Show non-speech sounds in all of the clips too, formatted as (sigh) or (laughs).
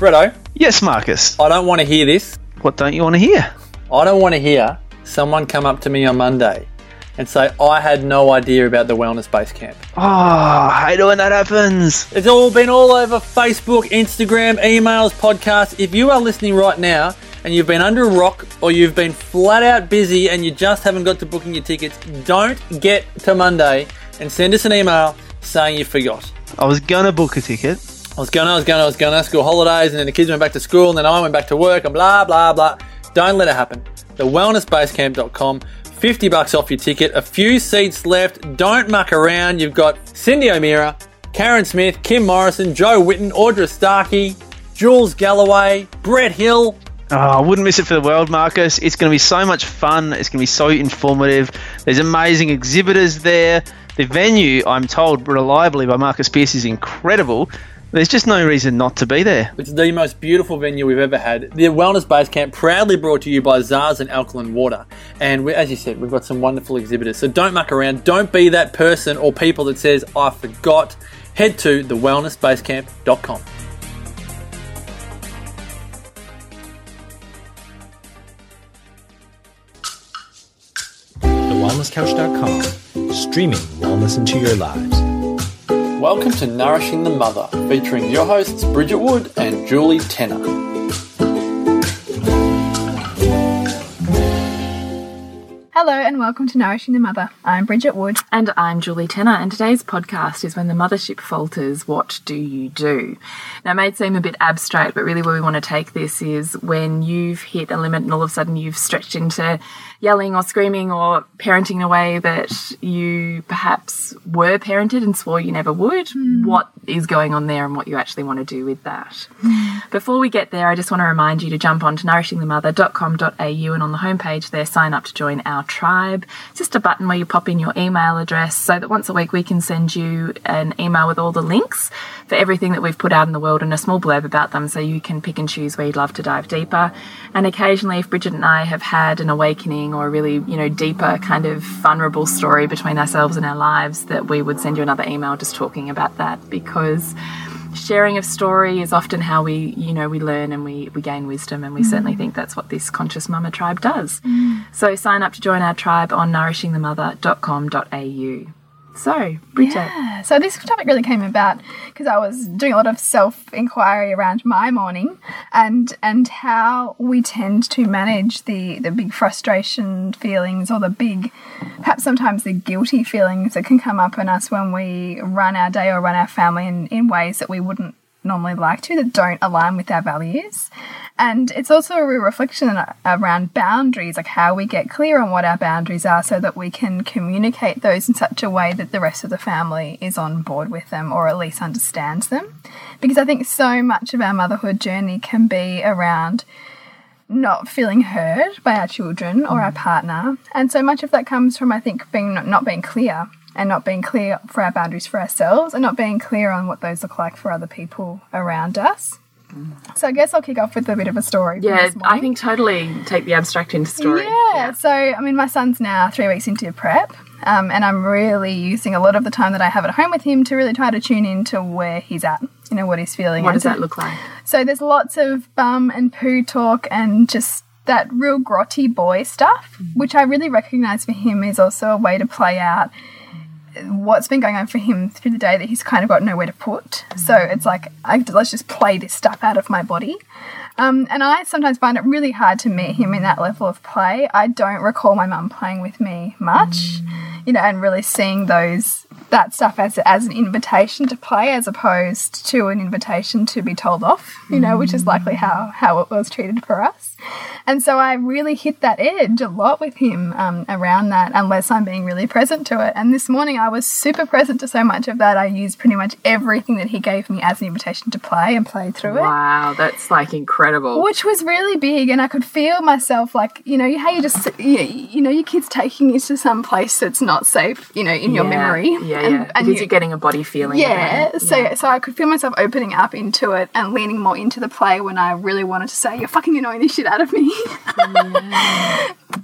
Bretto, Yes, Marcus. I don't want to hear this. What don't you want to hear? I don't want to hear someone come up to me on Monday and say, I had no idea about the Wellness Base Camp. Oh, I hate it when that happens. It's all been all over Facebook, Instagram, emails, podcasts. If you are listening right now and you've been under a rock or you've been flat out busy and you just haven't got to booking your tickets, don't get to Monday and send us an email saying you forgot. I was gonna book a ticket. I was gonna, I was gonna, I was gonna, school holidays, and then the kids went back to school, and then I went back to work, and blah, blah, blah. Don't let it happen. The wellnessbasecamp.com, 50 bucks off your ticket, a few seats left. Don't muck around. You've got Cyndi O'Meara, Karen Smith, Kim Morrison, Jo Whitton, Audra Starkey, Jules Galloway, Brett Hill. Oh, I wouldn't miss it for the world, Marcus. It's going to be so much fun. It's going to be so informative. There's amazing exhibitors there. The venue, I'm told reliably by Marcus Pierce, is incredible. There's just no reason not to be there. It's the most beautiful venue we've ever had. The Wellness Base Camp, proudly brought to you by Zazen Alkaline Water. And we, as you said, we've got some wonderful exhibitors. So don't muck around. Don't be that person or people that says, I forgot. Head to thewellnessbasecamp.com. TheWellnessCouch.com, streaming wellness into your lives. Welcome to Nourishing the Mother, featuring your hosts Bridget Wood and Julie Tenner. Hello and welcome to Nourishing the Mother. I'm Bridget Wood. And I'm Julie Tenner, and today's podcast is When the Mothership Falters, What Do You Do? Now, it may seem a bit abstract, but really where we want to take this is when you've hit a limit and all of a sudden you've stretched into yelling or screaming or parenting in a way that you perhaps were parented and swore you never would. Hmm. What is going on there and what you actually want to do with that? Before we get there, I just want to remind you to jump on to nourishingthemother.com.au and on the homepage there, sign up to join our tribe. It's just a button where you pop in your email address so that once a week we can send you an email with all the links for everything that we've put out in the world and a small blurb about them so you can pick and choose where you'd love to dive deeper. And occasionally, if Bridget and I have had an awakening or a really, you know, deeper kind of vulnerable story between ourselves and our lives, that we would send you another email just talking about that. Because sharing of story is often how we you know we learn and we, we gain wisdom and we mm. certainly think that's what this conscious mama tribe does. Mm. So sign up to join our tribe on nourishingthemother.com.au so bridget Yeah. So this topic really came about because I was doing a lot of self-inquiry around my morning and and how we tend to manage the the big frustration feelings or the big perhaps sometimes the guilty feelings that can come up in us when we run our day or run our family in, in ways that we wouldn't normally like to that don't align with our values. And it's also a real reflection around boundaries, like how we get clear on what our boundaries are so that we can communicate those in such a way that the rest of the family is on board with them or at least understands them. Because I think so much of our motherhood journey can be around not feeling heard by our children or our mm. partner. And so much of that comes from, I think, being not, not being clear and not being clear for our boundaries for ourselves and not being clear on what those look like for other people around us. So I guess I'll kick off with a bit of a story. yeah i think totally take the abstract into story Yeah. So, I mean, my son's now three weeks into prep, um, and I'm really using a lot of the time that I have at home with him to really try to tune into where he's at, you know, what he's feeling. what does that look like So, there's lots of bum and poo talk and just that real grotty boy stuff, which I really recognize for him is also a way to play out what's been going on for him through the day that he's kind of got nowhere to put. So it's like, I, let's just play this stuff out of my body. Um, and I sometimes find it really hard to meet him in that level of play. I don't recall my mum playing with me much, you know, and really seeing those that stuff as as an invitation to play, as opposed to an invitation to be told off, you know, which is likely how how it was treated for us. And so I really hit that edge a lot with him um, around that, unless I'm being really present to it. And this morning I was super present to so much of that. I used pretty much everything that he gave me as an invitation to play and play through it wow that's like incredible which was really big and i could feel myself like you know how you just you, you know your kids taking you to some place that's not safe you know in your Yeah, memory yeah and, yeah. and because you- you're getting a body feeling yeah so so i could feel myself opening up into it and leaning more into the play when i really wanted to say you're fucking annoying the shit out of me. (laughs)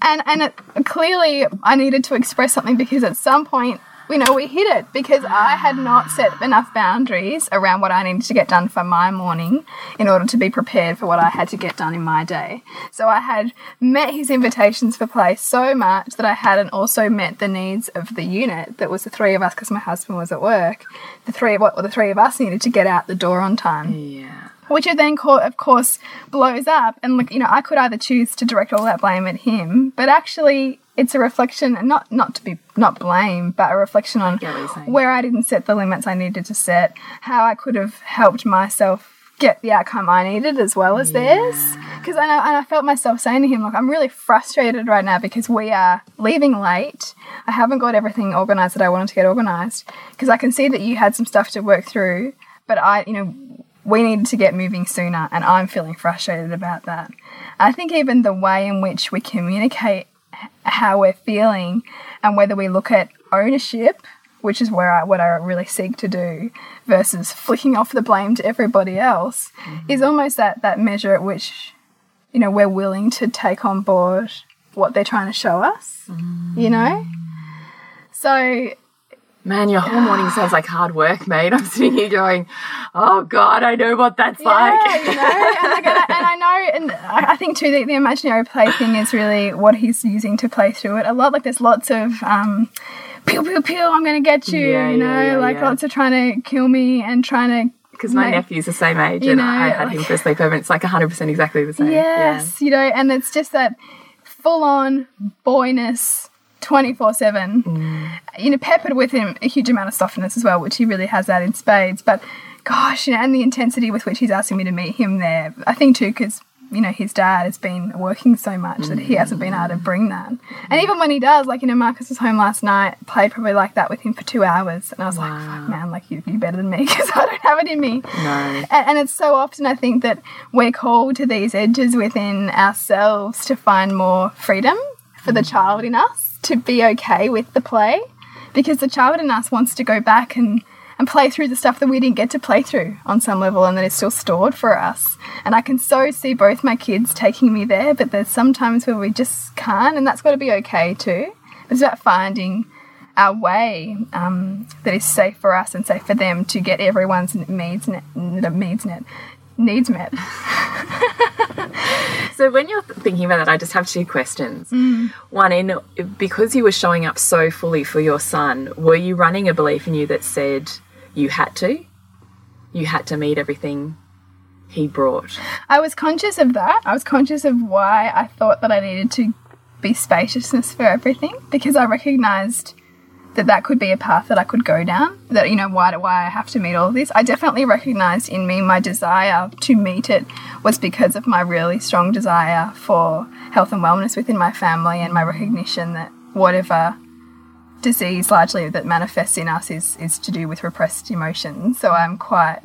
And and it, clearly i needed to express something because at some point you know, we hit it because I had not set enough boundaries around what I needed to get done for my morning in order to be prepared for what I had to get done in my day. So I had met his invitations for play so much that I hadn't also met the needs of the unit that was the three of us because my husband was at work. The three of what the three of us needed to get out the door on time Yeah. which then of course blows up and like you know i could either choose to direct all that blame at him but actually it's a reflection and not not to be not blame but a reflection on get what you're saying. where i didn't set the limits i needed to set how i could have helped myself get the outcome i needed as well as theirs because I, know- and I felt myself saying to him like i'm really frustrated right now because we are leaving late i haven't got everything organized that i wanted to get organized because i can see that you had some stuff to work through but i you know we needed to get moving sooner, and I'm feeling frustrated about that. I think even the way in which we communicate how we're feeling and whether we look at ownership, which is where I, what I really seek to do, versus flicking off the blame to everybody else, mm-hmm. is almost that, that measure at which you know we're willing to take on board what they're trying to show us. You know, mm-hmm. so Man, your whole morning sounds like hard work, mate. I'm sitting here going, oh God, I know what that's like. Yeah, you know, and, like, I, and I (laughs) know, and I think too, the, the imaginary play thing is really what he's using to play through it. A lot, like there's lots of um, pew pew pew, I'm gonna get you, Yeah, you know, yeah, yeah, like yeah. lots of trying to kill me and trying to. Because my nephew's the same age, You and know, I had him for a sleepover, and it's like 100% exactly the same. Yes, you know, and it's just that full on boyness. 24 7 Mm. you know peppered with him a huge amount of softness as well which he really has that in spades. But gosh you know and the intensity with which he's asking me to meet him there i think too because you know his dad has been working so much that he hasn't been able to bring that. And even when he does like you know marcus was home last night played probably like that with him for two hours and i was like fuck man like you, you're better than me (laughs) because i don't have it in me. No. and, and it's so often I think that we're called to these edges within ourselves to find more freedom for the child in us to be okay with the play because the child in us wants to go back and and play through the stuff that we didn't get to play through on some level and that is still stored for us. And I can so see both my kids taking me there, but there's sometimes where we just can't, and that's got to be okay too. It's about finding our way um, that is safe for us and safe for them to get everyone's needs net, needs net, needs met. So when you're thinking about that, I just have two questions. Mm. One, in because you were showing up so fully for your son, were you running a belief in you that said you had to, you had to meet everything he brought? I was conscious of that. I was conscious of why I thought that I needed to be spaciousness for everything because I recognized that that could be a path that I could go down. That you know why do why I have to meet all of this. I definitely recognized in me my desire to meet it was because of my really strong desire for health and wellness within my family and my recognition that whatever disease largely that manifests in us is is to do with repressed emotions. So I'm quite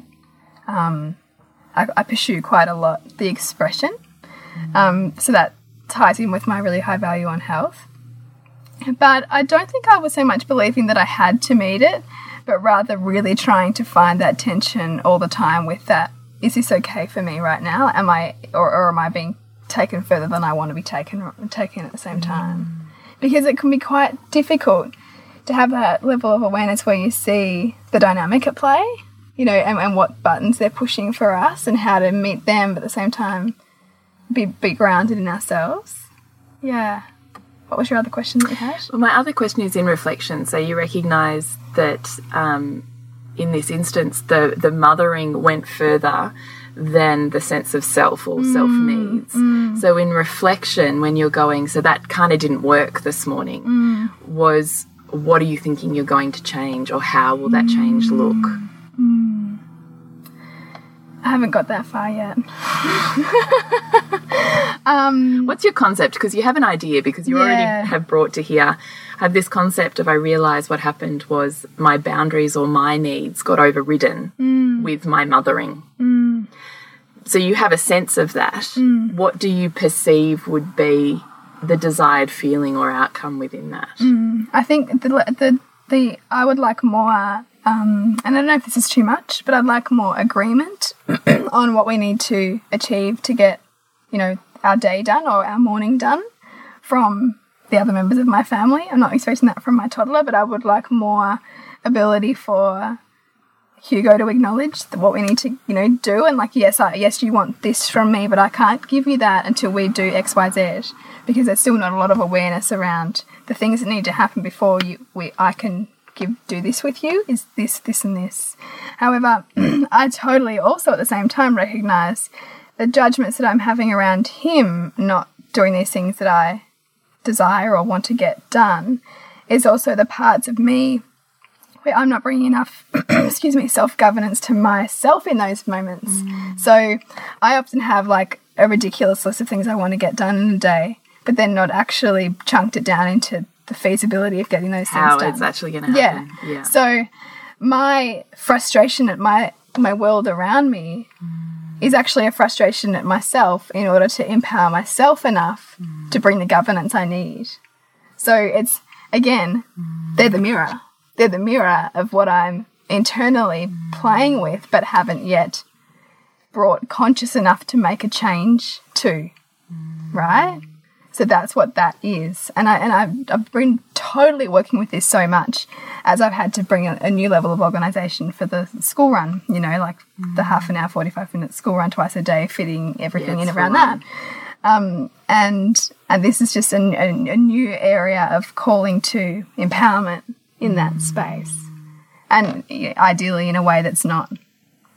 I, I pursue quite a lot the expression. Um, so that ties in with my really high value on health. But I don't think I was so much believing that I had to meet it, but rather really trying to find that tension all the time with that. Is this okay for me right now? Am I, or, or am I being taken further than I want to be taken taken at the same time? Mm. Because it can be quite difficult to have that level of awareness where you see the dynamic at play you know, and, and what buttons they're pushing for us and how to meet them, but at the same time be, be grounded in ourselves. Yeah. What was your other question that you had? Well, my other question is in reflection. So you recognise that um, in this instance, the the mothering went further than the sense of self or mm, self needs. Mm. So in reflection, when you're going, so that kind of didn't work this morning. Mm. Was what are you thinking you're going to change, or how will that change look? I haven't got that far yet. (laughs) Um, What's your concept? Because you have an idea, because you Yeah. already have brought to here, have this concept of I realised what happened was my boundaries or my needs got overridden mm. with my mothering. Mm. So you have a sense of that. Mm. What do you perceive would be the desired feeling or outcome within that? I think the the the I would like more. Um, and I don't know if this is too much, but I'd like more agreement (clears throat) on what we need to achieve to get, you know, our day done or our morning done from the other members of my family. I'm not expecting that from my toddler, but I would like more ability for Hugo to acknowledge what we need to, you know, do. And like, yes, I, yes, you want this from me, but I can't give you that until we do X, Y, Z, because there's still not a lot of awareness around the things that need to happen before you, we, I can give, do this with you. Is this, this, and this. However, (clears throat) I totally also at the same time recognize the judgments that I'm having around him not doing these things that I desire or want to get done is also the parts of me where I'm not bringing enough, (clears throat) excuse me, self governance to myself in those moments. Mm. So I often have like a ridiculous list of things I want to get done in a day, but then not actually chunked it down into the feasibility of getting those How things done. it's actually going to yeah. happen. Yeah. So my frustration at my my world around me is actually a frustration at myself in order to empower myself enough to bring the governance I need. So it's again, they're the mirror. They're the mirror of what I'm internally playing with but haven't yet brought conscious enough to make a change to. Right? So that's what that is. And I and I've, I've been totally working with this so much as I've had to bring a, a new level of organization for the school run, you know, like the half an hour, 45 minute school run twice a day, fitting everything Yeah, in around that. Um, and and this is just a, a, a new area of calling to empowerment in that space. And ideally in a way that's not,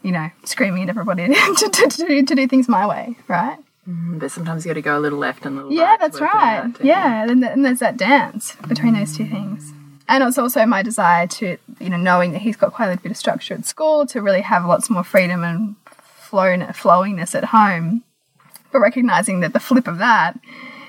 you know, screaming at everybody (laughs) to, to, to, do, to do things my way, right? Mm, but sometimes you got to go a little left and a little Yeah, right. that's right. out, don't you? Yeah, and, and there's that dance between those two things. And it's also my desire to, you know, knowing that he's got quite a little bit of structure at school, to really have lots more freedom and flow flowingness at home. But recognizing that the flip of that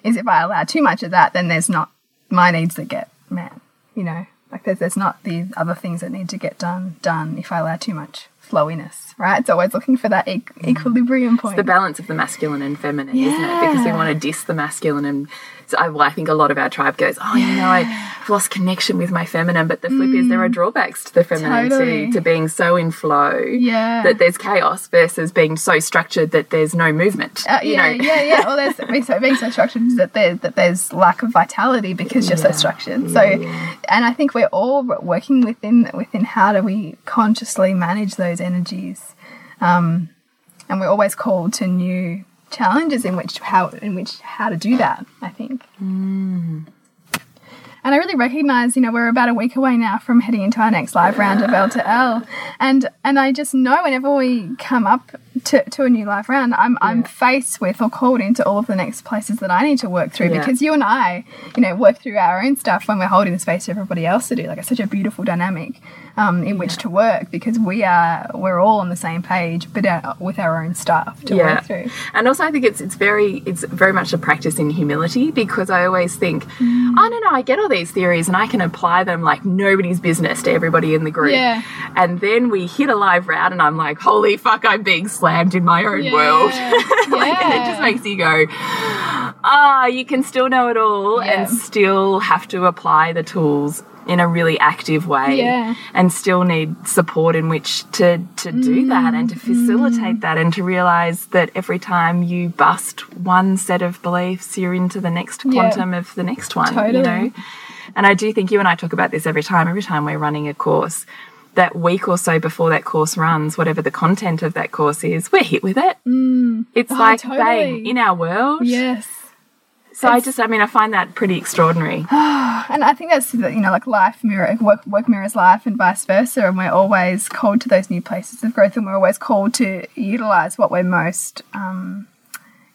is if I allow too much of that, then there's not my needs that get met. You know, like there's, there's not the other things that need to get done done if I allow too much flowiness, right? It's always looking for that e mm. equilibrium point. the balance of the masculine and feminine, isn't it? Because we want to diss the masculine, and so I, well, I think a lot of our tribe goes, "Oh, you know, I've lost connection with my feminine." But the flip is there are drawbacks to the feminine, Mm. Totally. to, to being so in flow, Yeah. that there's chaos versus being so structured that there's no movement. Uh, you yeah, know, yeah, yeah. Well, there's (laughs) being so, being so structured is that there that there's lack of vitality because you're so structured. So, and I think we're all working within within how do we consciously manage those energies, um, and we're always called to new challenges in which how in which how to do that. I think. Hmm. And I really recognize, you know, we're about a week away now from heading into our next live round of L to L. And and I just know whenever we come up to, to a new live round, I'm I'm faced with or called into all of the next places that I need to work through Yeah. because you and I, you know, work through our own stuff when we're holding the space for everybody else to do. Like it's such a beautiful dynamic um, in which to work because we are we're all on the same page, but uh, with our own stuff to yeah. work through. And also, I think it's it's very it's very much a practice in humility because I always think, oh no no, I get all these theories and I can apply them like nobody's business to everybody in the group. Yeah. And then we hit a live round, and I'm like, holy fuck, I'm being slammed in my own world. (laughs) like, and it just makes you go, ah, you can still know it all Yeah. and still have to apply the tools in a really active way Yeah. and still need support in which to to do that and to facilitate that and to realize that every time you bust one set of beliefs you're into the next Yeah. quantum of the next one Totally. you know and I do think you and I talk about this every time every time we're running a course that week or so before that course runs whatever the content of that course is we're hit with it it's like bang Mm. in our world Yes. So I just I mean I find that pretty extraordinary. (sighs) And I think that's you know like life mirror work, work mirrors life and vice versa, and we're always called to those new places of growth, and we're always called to utilize what we're most, um,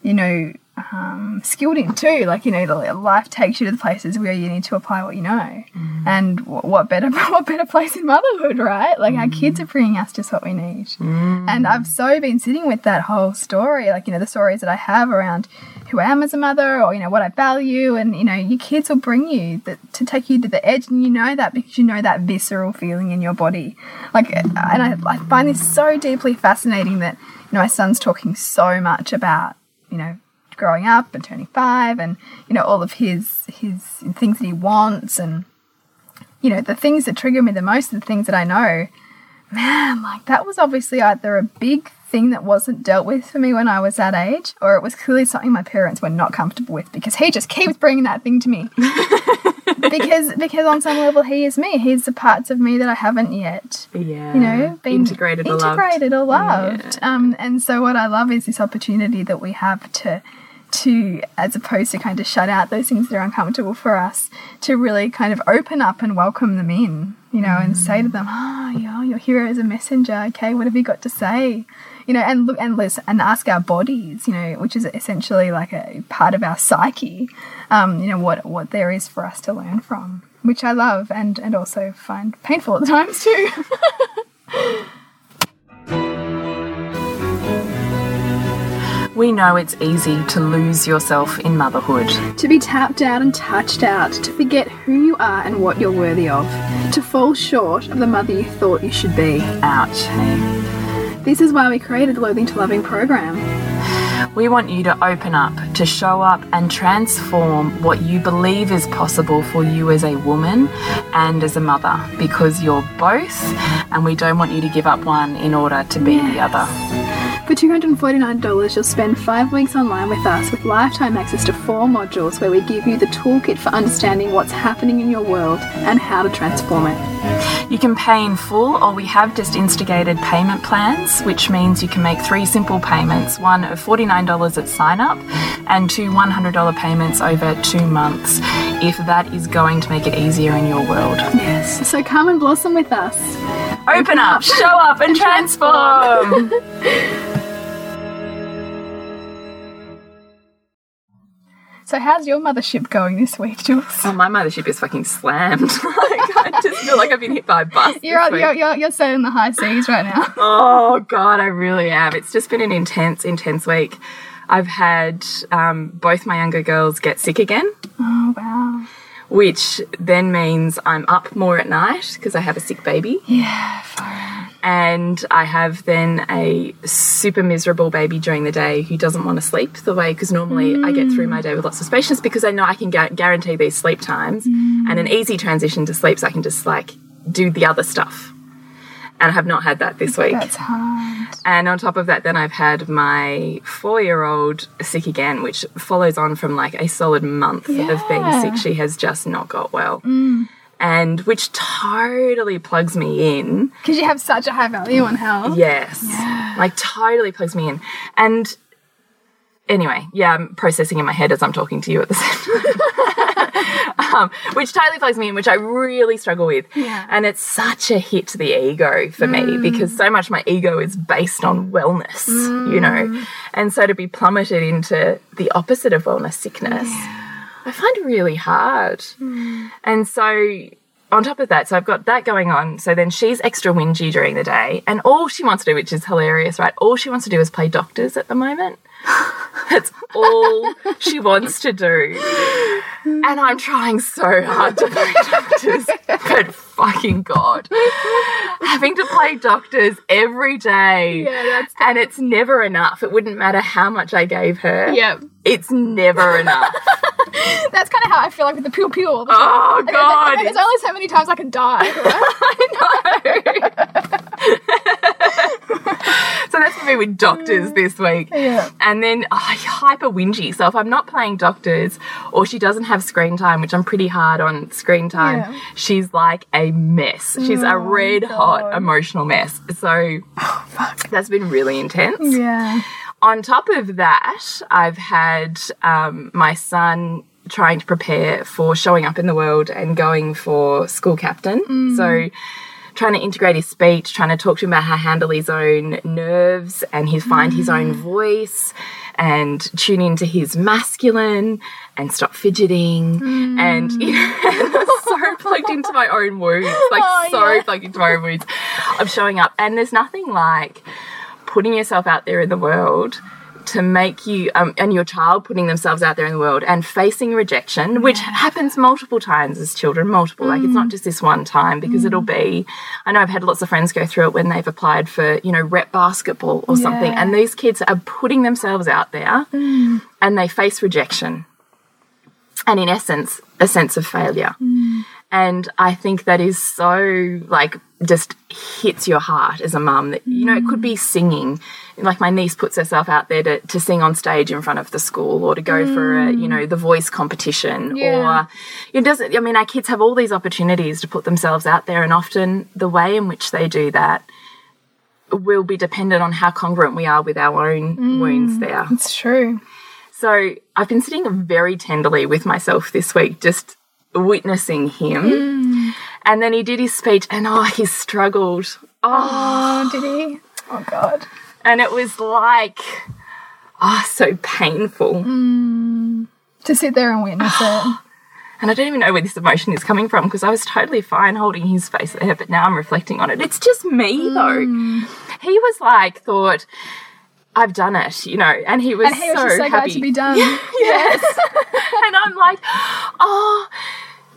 you know, um, skilled in too. Like you know, the- life takes you to the places where you need to apply what you know, mm. and wh- what better (laughs) what better place in motherhood, right? Like our kids mm. are bringing us just what we need, mm. and I've so been sitting with that whole story, like you know the stories that I have around who I am as a mother or you know what I value. And you know your kids will bring you that to take you to the edge. And you know that because you know that visceral feeling in your body. Like and I, I find this so deeply fascinating that you know my son's talking so much about you know growing up and turning five and you know all of his his things that he wants and you know the things that trigger me the most are the things that I know man like that was obviously either a big thing that wasn't dealt with for me when I was that age, or it was clearly something my parents were not comfortable with because he just keeps bringing that thing to me. (laughs) because because on some level he is me. He's the parts of me that I haven't yet Yeah. you know, been integrated or loved. or loved. Um, and so what I love is this opportunity that we have to to as opposed to kind of shut out those things that are uncomfortable for us to really kind of open up and welcome them in you know and say to them oh yeah you're here as a messenger okay what have you got to say? You know and look and listen and ask our bodies you know which is essentially like a part of our psyche um, you know what what there is for us to learn from which i love and and also find painful at times too (laughs) We know it's easy to lose yourself in motherhood. to be tapped out and touched out, to forget who you are and what you're worthy of, to fall short of the mother you thought you should be. Ouch. This is why we created the Loathing to Loving program. We want you to open up, to show up and transform what you believe is possible for you as a woman and as a mother because you're both, and we don't want you to give up one in order to be the other. For $249, you'll spend five weeks online with us with lifetime access to four modules where we give you the toolkit for understanding what's happening in your world and how to transform it. You can pay in full, or we have just instigated payment plans, which means you can make three simple payments one of $49 at sign up and two $100 payments over two months, if that is going to make it easier in your world. Yes. So come and blossom with us. Open up, show up, and (laughs) transform! (laughs) So how's your mothership going this week, Jules? Oh, my mothership is fucking slammed. (laughs) like, I just feel like I've been hit by a bus. You're, week. you're, you're, you're sailing the high seas right now. (laughs) Oh God, I really am. It's just been an intense, intense week. I've had um, both my younger girls get sick again, Oh, wow. Which then means I'm up more at night because I have a sick baby, Yeah, far and I have then a super miserable baby during the day who doesn't want to sleep the way because normally I get through my day with lots of spacious because I know I can gu guarantee these sleep times. Mm. And an easy transition to sleep, so I can just like do the other stuff. And I have not had that this week. That's hard. And on top of that, then I've had my four year old sick again, which follows on from like a solid month of being sick. She has just not got well. Mm. And which totally plugs me in. Because you have such a high value on health. Yes. yeah. Like totally plugs me in. And anyway, yeah, I'm processing in my head as I'm talking to you at the same time. (laughs) (laughs) um, which totally plugs me in, which I really struggle with. Yeah. And it's such a hit to the ego for me mm. because so much my ego is based on wellness, you know. Mm. And so to be plummeted into the opposite of wellness, sickness, I find really hard. Mm. And so on top of that, so I've got that going on. So then she's extra whingy during the day, and all she wants to do, which is hilarious, right? All she wants to do is play doctors at the moment. (laughs) That's all she wants to do. And I'm trying so hard to play doctors, but fucking God. Having to play doctors every day. Yeah, that's and it's never enough. It wouldn't matter how much I gave her. Yep. It's never enough. (laughs) That's kind of how I feel like with the peel peel. Oh, God. There's only so many times I can die. (laughs) (laughs) Right? I know. so that's for me with doctors mm. this week. Yeah. And then oh, hyper whingy. So if I'm not playing doctors or she doesn't have screen time, which I'm pretty hard on screen time, Yeah. she's like a mess. She's a oh red hot emotional mess. So oh, that's been really intense. yeah. On top of that, I've had um, my son trying to prepare for showing up in the world and going for school captain. Mm. So, trying to integrate his speech, trying to talk to him about how to handle his own nerves and his find his own mm. voice and tune into his masculine and stop fidgeting. Mm. And (laughs) you know, (laughs) so plugged into my own wounds like Oh, so yeah. plugged into my own wounds of showing up. And there's nothing like putting yourself out there in the world to make you um, and your child putting themselves out there in the world and facing rejection which happens multiple times as children multiple like it's not mm. just this one time because it'll be i know i've had lots of friends go through it when they've applied for you know rep basketball or something and these kids are putting themselves out there mm. and they face rejection and in essence a sense of failure mm. And I think that is so like just hits your heart as a mum that you know it could be singing like my niece puts herself out there to, to sing on stage in front of the school or to go for a you know the voice competition Yeah. or it doesn't i mean our kids have all these opportunities to put themselves out there and often the way in which they do that will be dependent on how congruent we are with our own mm, wounds there It's true. so I've been sitting very tenderly with myself this week, just witnessing him. Mm. And then he did his speech, and oh, he struggled. Oh, Oh, did he? Oh God. and it was like, oh, so painful. Mm. To sit there and witness (sighs) it. And I don't even know where this emotion is coming from because I was totally fine holding his face there, but now I'm reflecting on it. It's just me, though. Mm. He was like, thought, I've done it, you know, and he was And he was so so happy. glad to be (laughs) done. (laughs) Yes. (laughs) and I'm like, oh,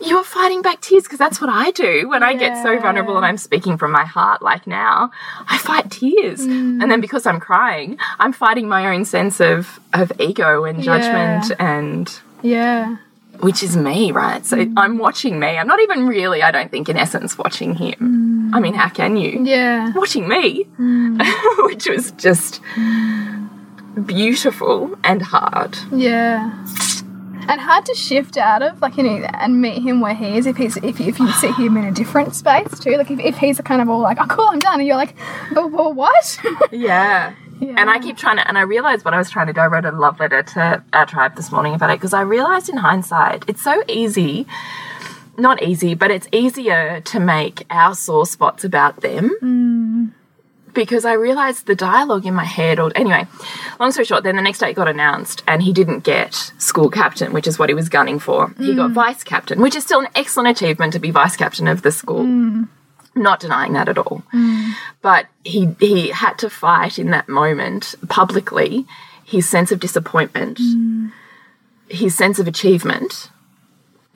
you are fighting back tears because that's what I do when I get so vulnerable and I'm speaking from my heart like now. I fight tears. Mm. And then because I'm crying, I'm fighting my own sense of, of ego and judgment and Yeah. Which is me, right? So mm. I'm watching me. I'm not even really, I don't think, in essence, watching him. Mm. I mean, how can you? Yeah. Watching me, mm. (laughs) which was just beautiful and hard. Yeah. And hard to shift out of, like you know, and meet him where he is. If he's if if you see him in a different space too, like if, if he's a kind of all like, oh cool, I'm done, and you're like, but, but what? (laughs) Yeah. And I keep trying to, and I realized what I was trying to do. I wrote a love letter to our tribe this morning about it because I realized in hindsight, it's so easy, not easy, but it's easier to make our sore spots about them. Because I realized the dialogue in my head, or anyway, long story short, then the next day it got announced and he didn't get school captain, which is what he was gunning for. He got mm. vice captain, which is still an excellent achievement to be vice captain of the school. Not denying that at all. Mm. But he he had to fight in that moment publicly his sense of disappointment mm. his sense of achievement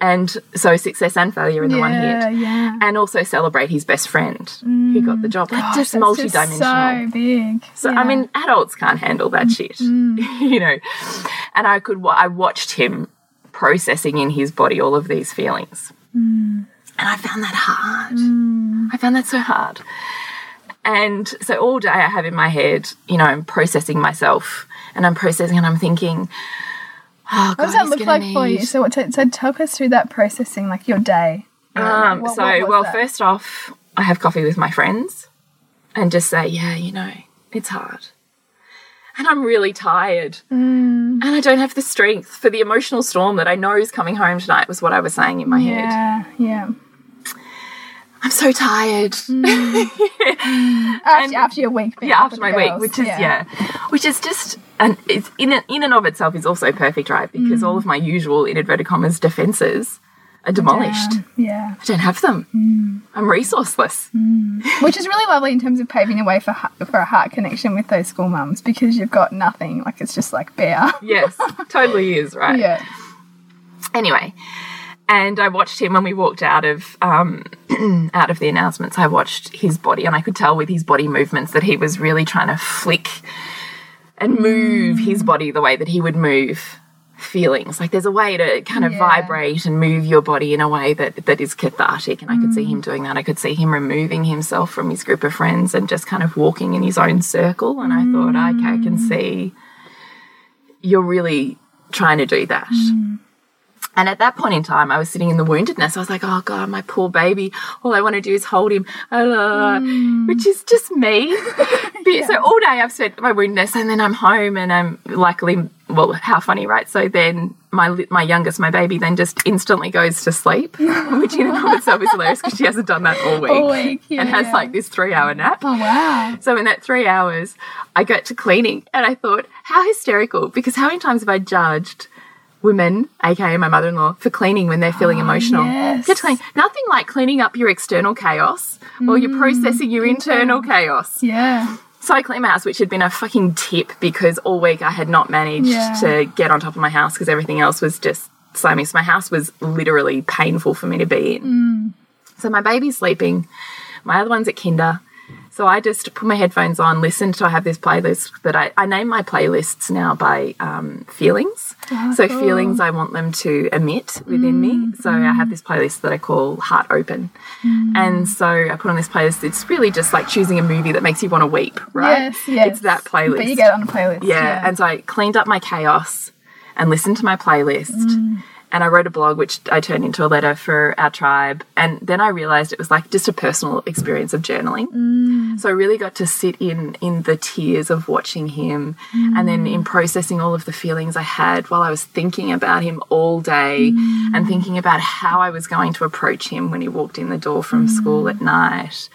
and so success and failure in the one hit. Yeah. and also celebrate his best friend. Who got the mm. job. Like just That's multi-dimensional. so big. so Yeah. I mean, adults can't handle that shit, (laughs) you know. And I could, I watched him processing in his body all of these feelings, and I found that hard. I found that so hard. And so all day I have in my head, you know, I'm processing myself, and I'm processing, and I'm thinking, oh, God, what does that look like for you? So, what so talk us through that processing, like your day. Um, What- so, what well, that? first off, I have coffee with my friends and just say, yeah, you know, it's hard. And I'm really tired. Mm. And I don't have the strength for the emotional storm that I know is coming home tonight, was what I was saying in my head. Yeah, yeah. I'm so tired. Mm. (laughs) After, after your week, yeah, after my week, which is, yeah. which is just, and it's in, and- in and of itself is also perfect, right? Because all mm. of my usual, in inverted commas, defenses are demolished. Yeah, I don't have them. Mm. I'm resourceless. Mm. which is really lovely in terms of paving the way for for a heart connection with those school mums because you've got nothing. Like it's just like bare. Yes, totally is, right? (laughs) yeah. anyway and i watched him when we walked out of um (clears throat) out of the announcements. I watched his body and i could tell with his body movements that he was really trying to flick and move mm. his body the way that he would move feelings. Like there's a way to kind of Yeah. vibrate and move your body in a way that that is cathartic. And i could see him mm. doing that. I could see him removing himself from his group of friends and just kind of walking in his own circle. And i thought okay i can mm. see you're really trying to do that and at that point in time, I was sitting in the woundedness. I was like, oh God, my poor baby. All I want to do is hold him, uh, which is just me. (laughs) But- So all day I've spent my woundedness and then I'm home and I'm luckily, well, how funny, right? So then my my youngest, my baby, then just instantly goes to sleep, (laughs) which in and of itself is hilarious because she hasn't done that all week. All week, And has like this three hour nap. Oh wow. So in that three hours, I got to cleaning and I thought, how hysterical, because how many times have I judged women, aka my mother-in-law, for cleaning when they're feeling ah, emotional? yes. Get clean. Nothing like cleaning up your external chaos while you're mm, processing your internal chaos. Yeah. So I cleaned my house, which had been a fucking tip because all week I had not managed Yeah. to get on top of my house because everything else was just slimy. So my house was literally painful for me to be in. Mm. So my baby's sleeping, my other one's at kinder. So I just put my headphones on, listen to I have this playlist that I, I name my playlists now by um, feelings. so feelings I want them to emit within me. So I have this playlist that I call Heart Open. And so I put on this playlist. It's really just like choosing a movie that makes you want to weep, right? Yes, yes. It's that playlist. But you get on a playlist. Yeah. And so I cleaned up my chaos and listened to my playlist. Mm. And I wrote a blog, which I turned into a letter for our tribe. And then I realized it was like just a personal experience of journaling. Mm. So I really got to sit in in the tears of watching him, and then Mm. in processing all of the feelings I had while I was thinking about him all day, Mm. and thinking about how I was going to approach him when he walked in the door from school Mm. at night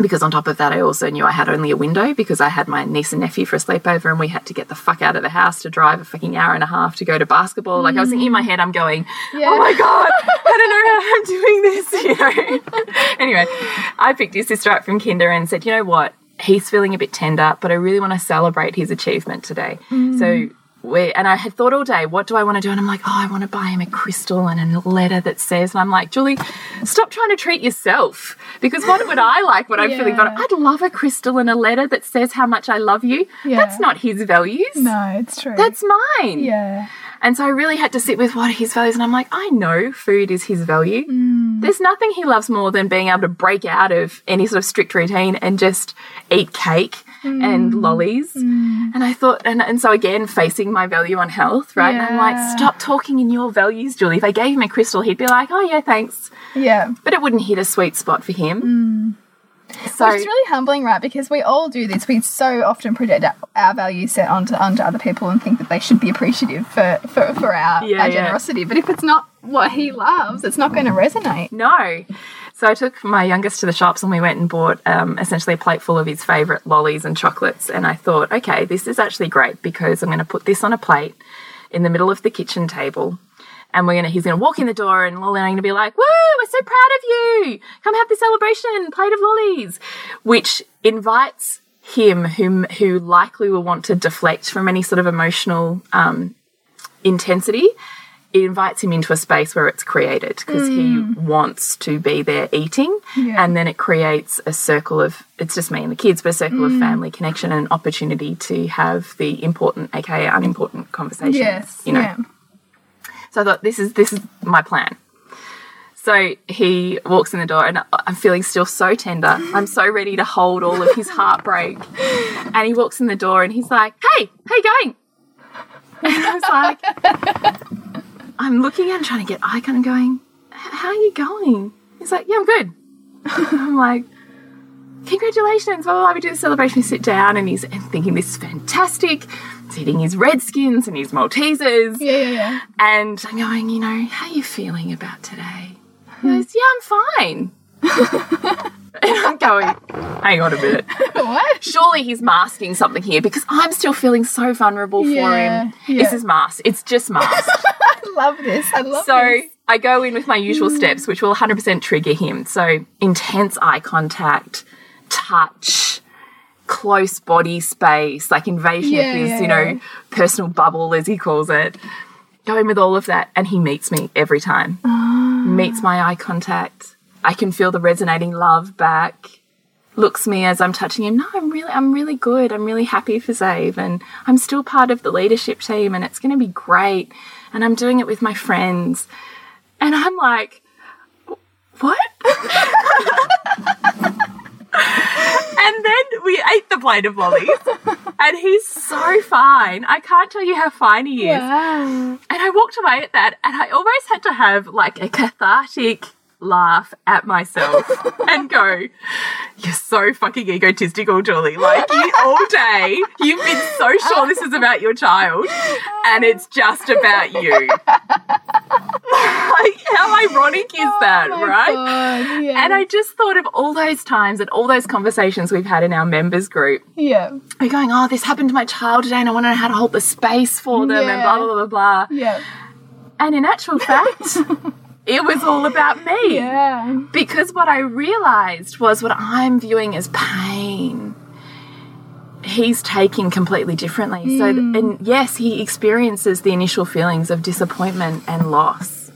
because on top of that, I also knew I had only a window because I had my niece and nephew for a sleepover and we had to get the fuck out of the house to drive a fucking hour and a half to go to basketball. Like I was thinking in my head, I'm going, Yeah. oh my God, I don't know how I'm doing this, (laughs) you know. (laughs) anyway, I picked his sister up from kinder and said, you know what? He's feeling a bit tender, but I really want to celebrate his achievement today. So mm. We and I had thought all day, what do I want to do? And I'm like, oh, I want to buy him a crystal and a letter that says, and I'm like, Julie, stop trying to treat yourself because what would I like when I'm feeling Yeah. bad? I'd love a crystal and a letter that says how much I love you. Yeah. That's not his values. No, it's true. That's mine. yeah. And so I really had to sit with what are his values. And I'm like, I know food is his value. Mm. There's nothing he loves more than being able to break out of any sort of strict routine and just eat cake Mm. and lollies. And I thought, and, and so again, facing my value on health, right? And I'm like, stop talking in your values, Julie. If I gave him a crystal, he'd be like, oh, yeah, thanks. Yeah. But it wouldn't hit a sweet spot for him. So, Which is really humbling, right? Because we all do this. We so often project our, values set onto onto other people and think that they should be appreciative for for, for our, Yeah, our yeah. generosity. But if it's not what he loves, it's not going to resonate. No. So I took my youngest to the shops and we went and bought um, essentially a plate full of his favourite lollies and chocolates. And I thought, okay, this is actually great because I'm going to put this on a plate in the middle of the kitchen table. And we're gonna he's gonna walk in the door and Lolly and I'm gonna be like, Woo, we're so proud of you. Come have the celebration, plate of lollies. Which invites him whom who likely will want to deflect from any sort of emotional um, intensity it invites him into a space where it's created because he mm. wants to be there eating. Yeah. and then it creates a circle of it's just me and the kids but a circle of mm. family connection and opportunity to have the important aka unimportant conversations Yes. you know. Yeah. so i thought this is this is my plan. So he walks in the door and i'm feeling still so tender. I'm so ready to hold all of his heartbreak. (laughs) And he walks in the door and he's like hey how you going? And I was like, I'm looking at him trying to get eye contact and going, how are you going? He's like, yeah, I'm good. (laughs) I'm like, congratulations, blah, blah, blah. We do the celebration, we sit down and he's thinking this is fantastic. He's eating his Redskins and his Maltesers. Yeah. Yeah. Yeah. And I'm going, you know, how are you feeling about today? He hmm. goes, yeah, I'm fine. (laughs) and I'm going, hang on a minute (laughs) what? surely he's masking something here because I'm still feeling so vulnerable for Yeah, him. yeah. This is mask. It's just masked. I (laughs) love this. I love so this. I go in with my usual steps, which will 100% trigger him. So intense eye contact, touch, close body space, like invasion Yeah, of his, yeah, you know, yeah. personal bubble, as he calls it. Go in with all of that, and he meets me every time. Ah. Meets my eye contact. I can feel the resonating love back looks me as I'm touching him. No, I'm really, I'm really good. I'm really happy for Zave, and I'm still part of the leadership team, and it's going to be great. And I'm doing it with my friends, and I'm like, what? (laughs) and then we ate the plate of lollies, and he's so fine. I can't tell you how fine he is. Wow. And I walked away at that, and I almost had to have like a cathartic laugh at myself (laughs) and go, You're so fucking egotistical, Julie. Like, you (laughs) all day, you've been so sure this is about your child, and it's just about you. like, how ironic is oh that, Oh right? God, yeah. And I just thought of all those times and all those conversations we've had in our members group yeah. we're going, oh, this happened to my child today, and I want to know how to hold the space for them, and Yeah. blah blah blah blah blah. Yeah. And in actual fact, (laughs) it was all about me Yeah. because what I realized was what I'm viewing as pain. He's taking completely differently. So, hmm. and yes, he experiences the initial feelings of disappointment and loss,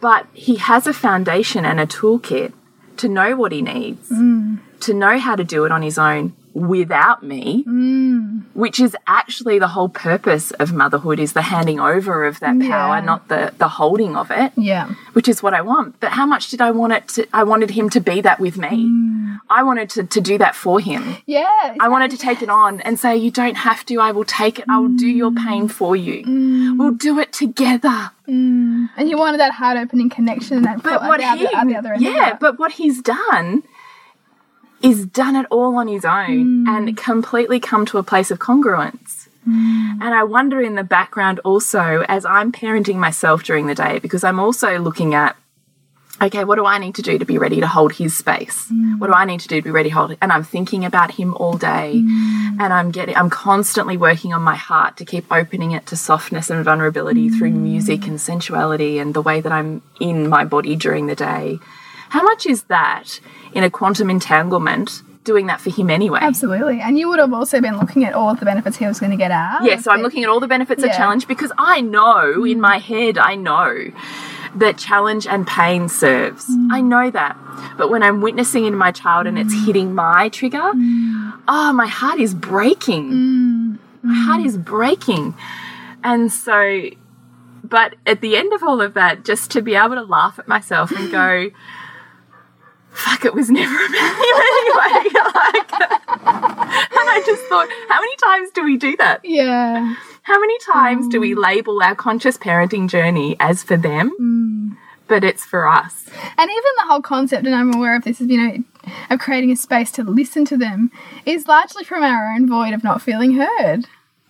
but he has a foundation and a toolkit to know what he needs hmm. to know how to do it on his own without me, Mm. which is actually the whole purpose of motherhood is the handing over of that power, not the the holding of it, Yeah. which is what I want. But how much did I want it to I wanted him to be that with me. Mm. I wanted to, to do that for him. Yeah. I wanted to take it on and say, You don't have to, I will take it, I will do your pain for you. We'll do it together. And you wanted that heart opening connection and that But what at he, the, at the other end. yeah, but what he's done is done it all on his own and mm. completely come to a place of congruence. Mm. And I wonder in the background also, as I'm parenting myself during the day, because I'm also looking at, okay, what do I need to do to be ready to hold his space? Mm. What do I need to do to be ready to hold it? And I'm thinking about him all day, and I'm getting, I'm constantly working on my heart to keep opening it to softness and vulnerability through music and sensuality and the way that I'm in my body during the day. How much is that in a quantum entanglement? Doing that for him anyway. Absolutely. And you would have also been looking at all of the benefits he was going to get out. Yeah, so I'm looking at all the benefits of challenge because I know mm. in my head, I know that challenge and pain serves. Mm. I know that. But when I'm witnessing in my child and it's mm. hitting my trigger, oh, my heart is breaking. My heart is breaking. And so, but at the end of all of that, just to be able to laugh at myself and go, (laughs) fuck, it was never about (laughs) you anyway. like, and I just thought, how many times do we do that? Yeah. How many times do we mm. label our conscious parenting journey as for them, mm. but it's for us? And even the whole concept, and I'm aware of this, is you know, of creating a space to listen to them, is largely from our own void of not feeling heard.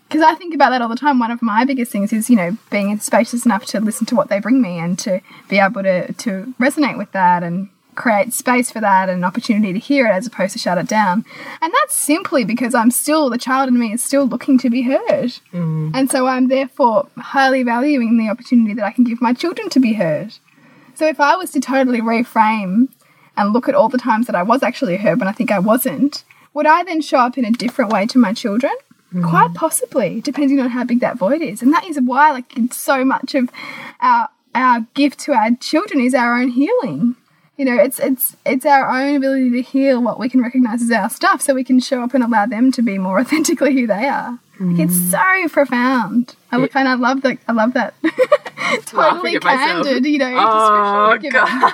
Because I think about that all the time. One of my biggest things is, you know, being spacious enough to listen to what they bring me and to be able to, to resonate with that and create space for that and an opportunity to hear it as opposed to shut it down. And that's simply because I'm still, the child in me is still looking to be heard. Mm. And so I'm therefore highly valuing the opportunity that I can give my children to be heard. So if I was to totally reframe and look at all the times that I was actually heard when I think I wasn't, would I then show up in a different way to my children? Mm. Quite possibly, depending on how big that void is. And that is why like so much of our our gift to our children is our own healing. You know, it's it's it's our own ability to heal what we can recognize as our stuff so we can show up and allow them to be more (laughs) authentically who they are. Like, it's mm. so profound. I look and I love that I love that totally at myself. candid, you know, Oh, description.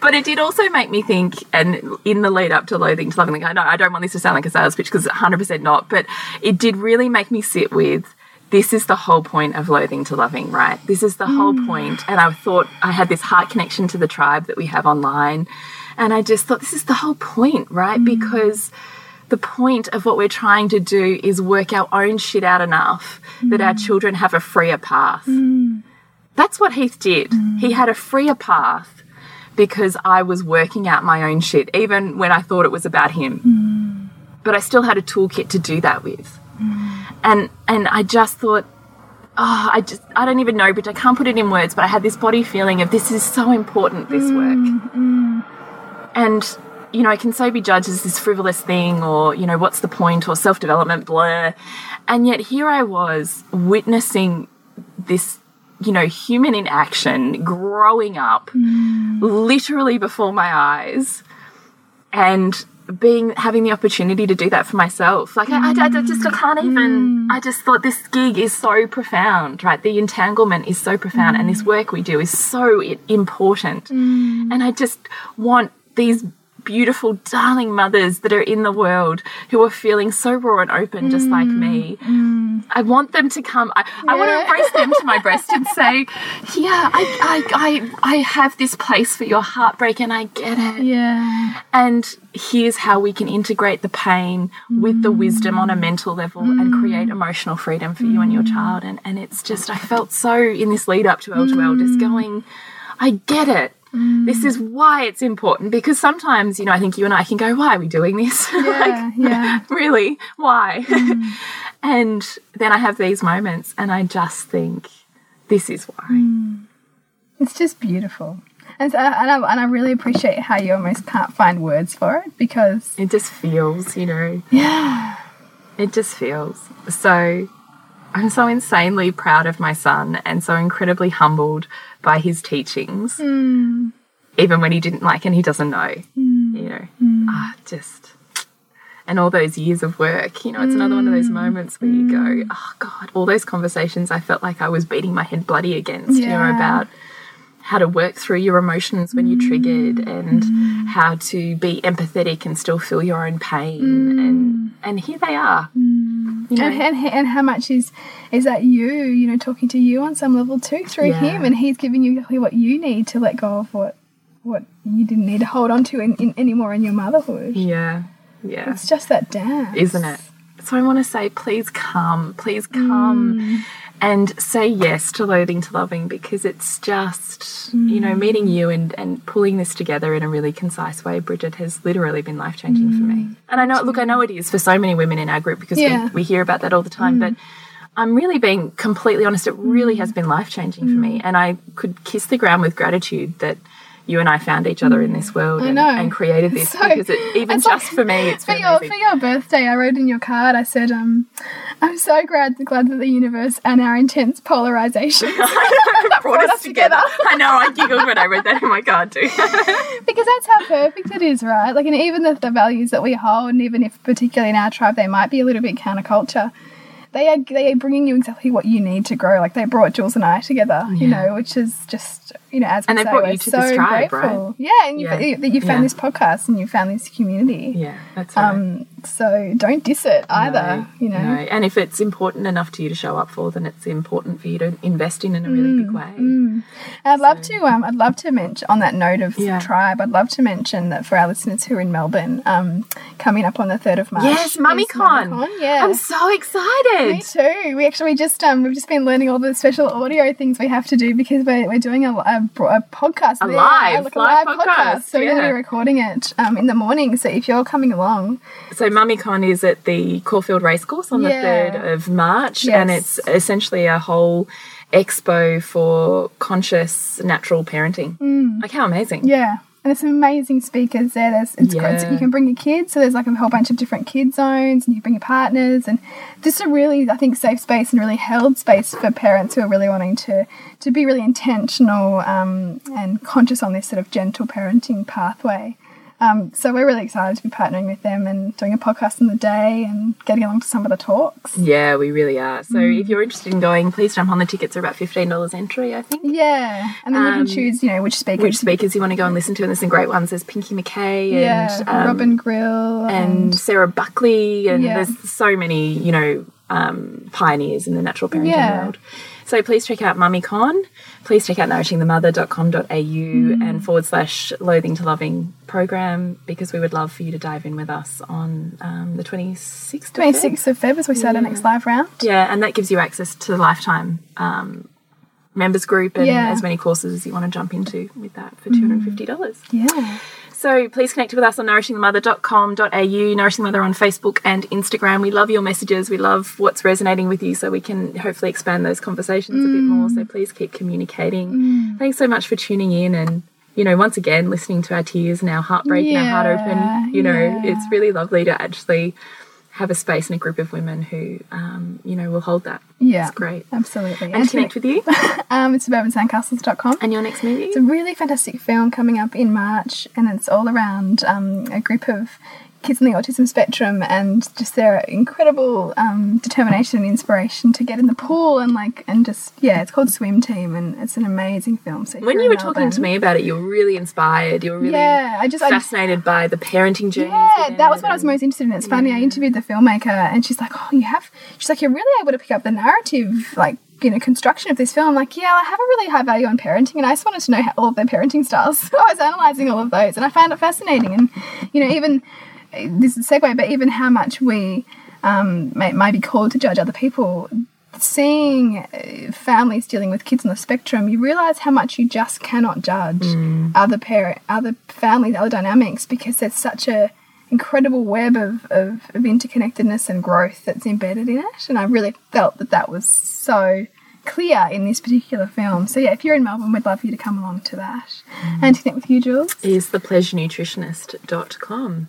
(laughs) But it did also make me think, and in the lead up to loathing to loving, like I know I don't want this to sound like a sales pitch because 100% not, but it did really make me sit with this is the whole point of loathing to loving, right? This is the whole mm. point. And I thought I had this heart connection to the tribe that we have online. And I just thought this is the whole point, right? Mm. Because the point of what we're trying to do is work our own shit out enough that our mm. children have a freer path. That's what Heath did. He had a freer path because I was working out my own shit, even when I thought it was about him. But I still had a toolkit to do that with. And and I just thought, oh, I just I don't even know, but I can't put it in words, but I had this body feeling of this is so important, this mm, work. Mm. And you know, can so be judged as this frivolous thing or, you know, what's the point or self development, blur. And yet here I was witnessing this, you know, human in action growing up mm. literally before my eyes and being having the opportunity to do that for myself. Like I, I, I just I can't even mm. I just thought this gig is so profound right? The entanglement is so profound and this mm. work we do is so important. Mm. And I just want these beautiful darling mothers that are in the world who are feeling so raw and open just mm. like me mm. I want them to come. I, I want to embrace them to my breast and say, (laughs) "Yeah, I, I, I, I have this place for your heartbreak, and I get it. Yeah. And here's how we can integrate the pain with the mm. wisdom on a mental level and create emotional freedom for you and your child. And and it's just, I felt so in this lead up to L2L, just going, I get it. This is why it's important because sometimes, you know, I think you and I can go, why are we doing this? (laughs) like, Yeah. yeah. (laughs) really why mm. (laughs) and then i have these moments and i just think this is why mm. It's just beautiful. And, so, uh, and, I, and I really appreciate how you almost can't find words for it because, it just feels you know yeah, it just feels so i'm so insanely proud of my son and so incredibly humbled by his teachings hmm. even when he didn't like and he doesn't know you you know, hmm. ah, just. And all those years of work, you know, it's another one of those moments where you go, oh God, all those conversations I felt like I was beating my head bloody against, you know, about how to work through your emotions when you're triggered mm. and how to be empathetic and still feel your own pain. And mm. and here they are. Mm. You know? And, and, and how much is is that you, you know, talking to you on some level too through Yeah. him, and he's giving you what you need to let go of what what you didn't need to hold on to in, in, anymore in your motherhood. yeah. Yeah. It's just that dance, isn't it? So i want to say please come. Please come and say yes to loathing to loving because it's just you know mm. meeting you and and pulling this together in a really concise way bridget has literally been life changing for me mm. and i know look i know it is for so many women in our group because Yeah. we, we hear about that all the time mm. but I'm really being completely honest. It really has been life changing for me, and I could kiss the ground with gratitude that you and I found each other in this world and, and created this. (laughs) So- because it, even just like- for me, it's for your for your birthday, I wrote in your card. I said, um, "I'm so glad glad that the universe and our intense polarization that (laughs) (laughs) brought us us together. together. I know. I giggled when I read that in my card too. (laughs) because that's how perfect it is, right? Like, and even the, the values that we hold, and even if particularly in our tribe they might be a little bit counterculture, they are they are bringing you exactly what you need to grow. Like they brought Jules and I together, you know, which is just you know as we And they say, brought you to so this tribe, grateful. right? Yeah, and Yeah. You, that you found Yeah. this podcast and you found this community. yeah, that's right. Um, so don't diss it either. No, you know. no. And if it's important enough to you to show up for, then it's important for you to invest in in a really big way. And I'd love to um I'd love to mention on that note of Yeah. tribe, I'd love to mention that for our listeners who are in Melbourne, um, coming up on the third of March. Yes, MummyCon. MummyCon, Yeah. I'm so excited. Me too. We actually just um we've just been learning all the special audio things we have to do because we're, we're doing a, a, a podcast, A there, live- like live live podcast, podcast. So we're going to be recording it um in the morning. So if you're coming along, So MummyCon is at the Caulfield Racecourse on Yeah. the 3rd of March, Yes. and it's essentially a whole expo for conscious natural parenting. Like, how amazing. Mm. yeah. And there's some amazing speakers there. There's it's great. So you can bring your kids. So there's like a whole bunch of different kid zones, and you bring your partners, and just a really, I think, safe space and really held space for parents who are really wanting to to be really intentional um, and conscious on this sort of gentle parenting pathway. Um, so we're really excited to be partnering with them and doing a podcast in the day and getting along to some of the talks. Yeah, we really are. So Mm. if you're interested in going, please jump on the tickets. They're about $15 entry, I think. Yeah, and then you Um, can choose, you know, which speakers. Which speakers you want to go and listen to, and there's some great ones. There's Pinky McKay and Yeah, um, Robin Grille and Sarah Buckley, and Yeah. there's so many, you know, um, pioneers in the natural parenting Yeah. world. So please check out MummyCon. Please check out nourishingthemother.com.au Mm. and forward slash loathing to loving program because we would love for you to dive in with us on um, the 26th. of Feb. 26th of Feb as we start our next live round. Yeah, and that gives you access to the lifetime um, members group and Yeah. as many courses as you want to jump into with that for $250. Yeah. So please connect with us on nourishingthemother.com.au, Nourishing Mother on Facebook and Instagram. We love your messages. We love what's resonating with you so we can hopefully expand those conversations a bit more. So mm. please keep communicating. Mm. Thanks so much for tuning in and you know, once again, listening to our tears and our heartbreak and our heart open, you know, yeah. it's really lovely to actually have a space and a group of women who, um, you know, will hold that. Yeah. It's great. Absolutely. And to connect with you (laughs) um, it's suburbansandcastles.com. and your next movie. It's a really fantastic film coming up in March, and it's all around um, a group of kids on the autism spectrum and just their incredible um, determination and inspiration to get in the pool and like and just yeah, it's called Swim Team, and it's an amazing film. So When you were talking to me about it, you were really inspired. You were really Yeah, I just- I just- fascinated by the parenting journey. Yeah, that was what I was most interested in. It's funny, I interviewed the filmmaker and she's like, Oh, you have she's like, You're really able to pick up the narrative, like, you know, construction of this film. Like, yeah, I have a really high value on parenting and I just wanted to know how, all of their parenting styles. (laughs) So I was analysing all of those and I found it fascinating. And, you know, even this is a segue, but even how much we um, may, may be called to judge other people, seeing uh, families dealing with kids on the spectrum, you realize how much you just cannot judge other parent, other families, other dynamics because there's such a incredible web of, of, of interconnectedness and growth that's embedded in it. And I really felt that that was so clear in this particular film. So yeah, if you're in Melbourne, we'd love for you to come along to that. And to connect with you, Jules. is thepleasurenutritionist.com.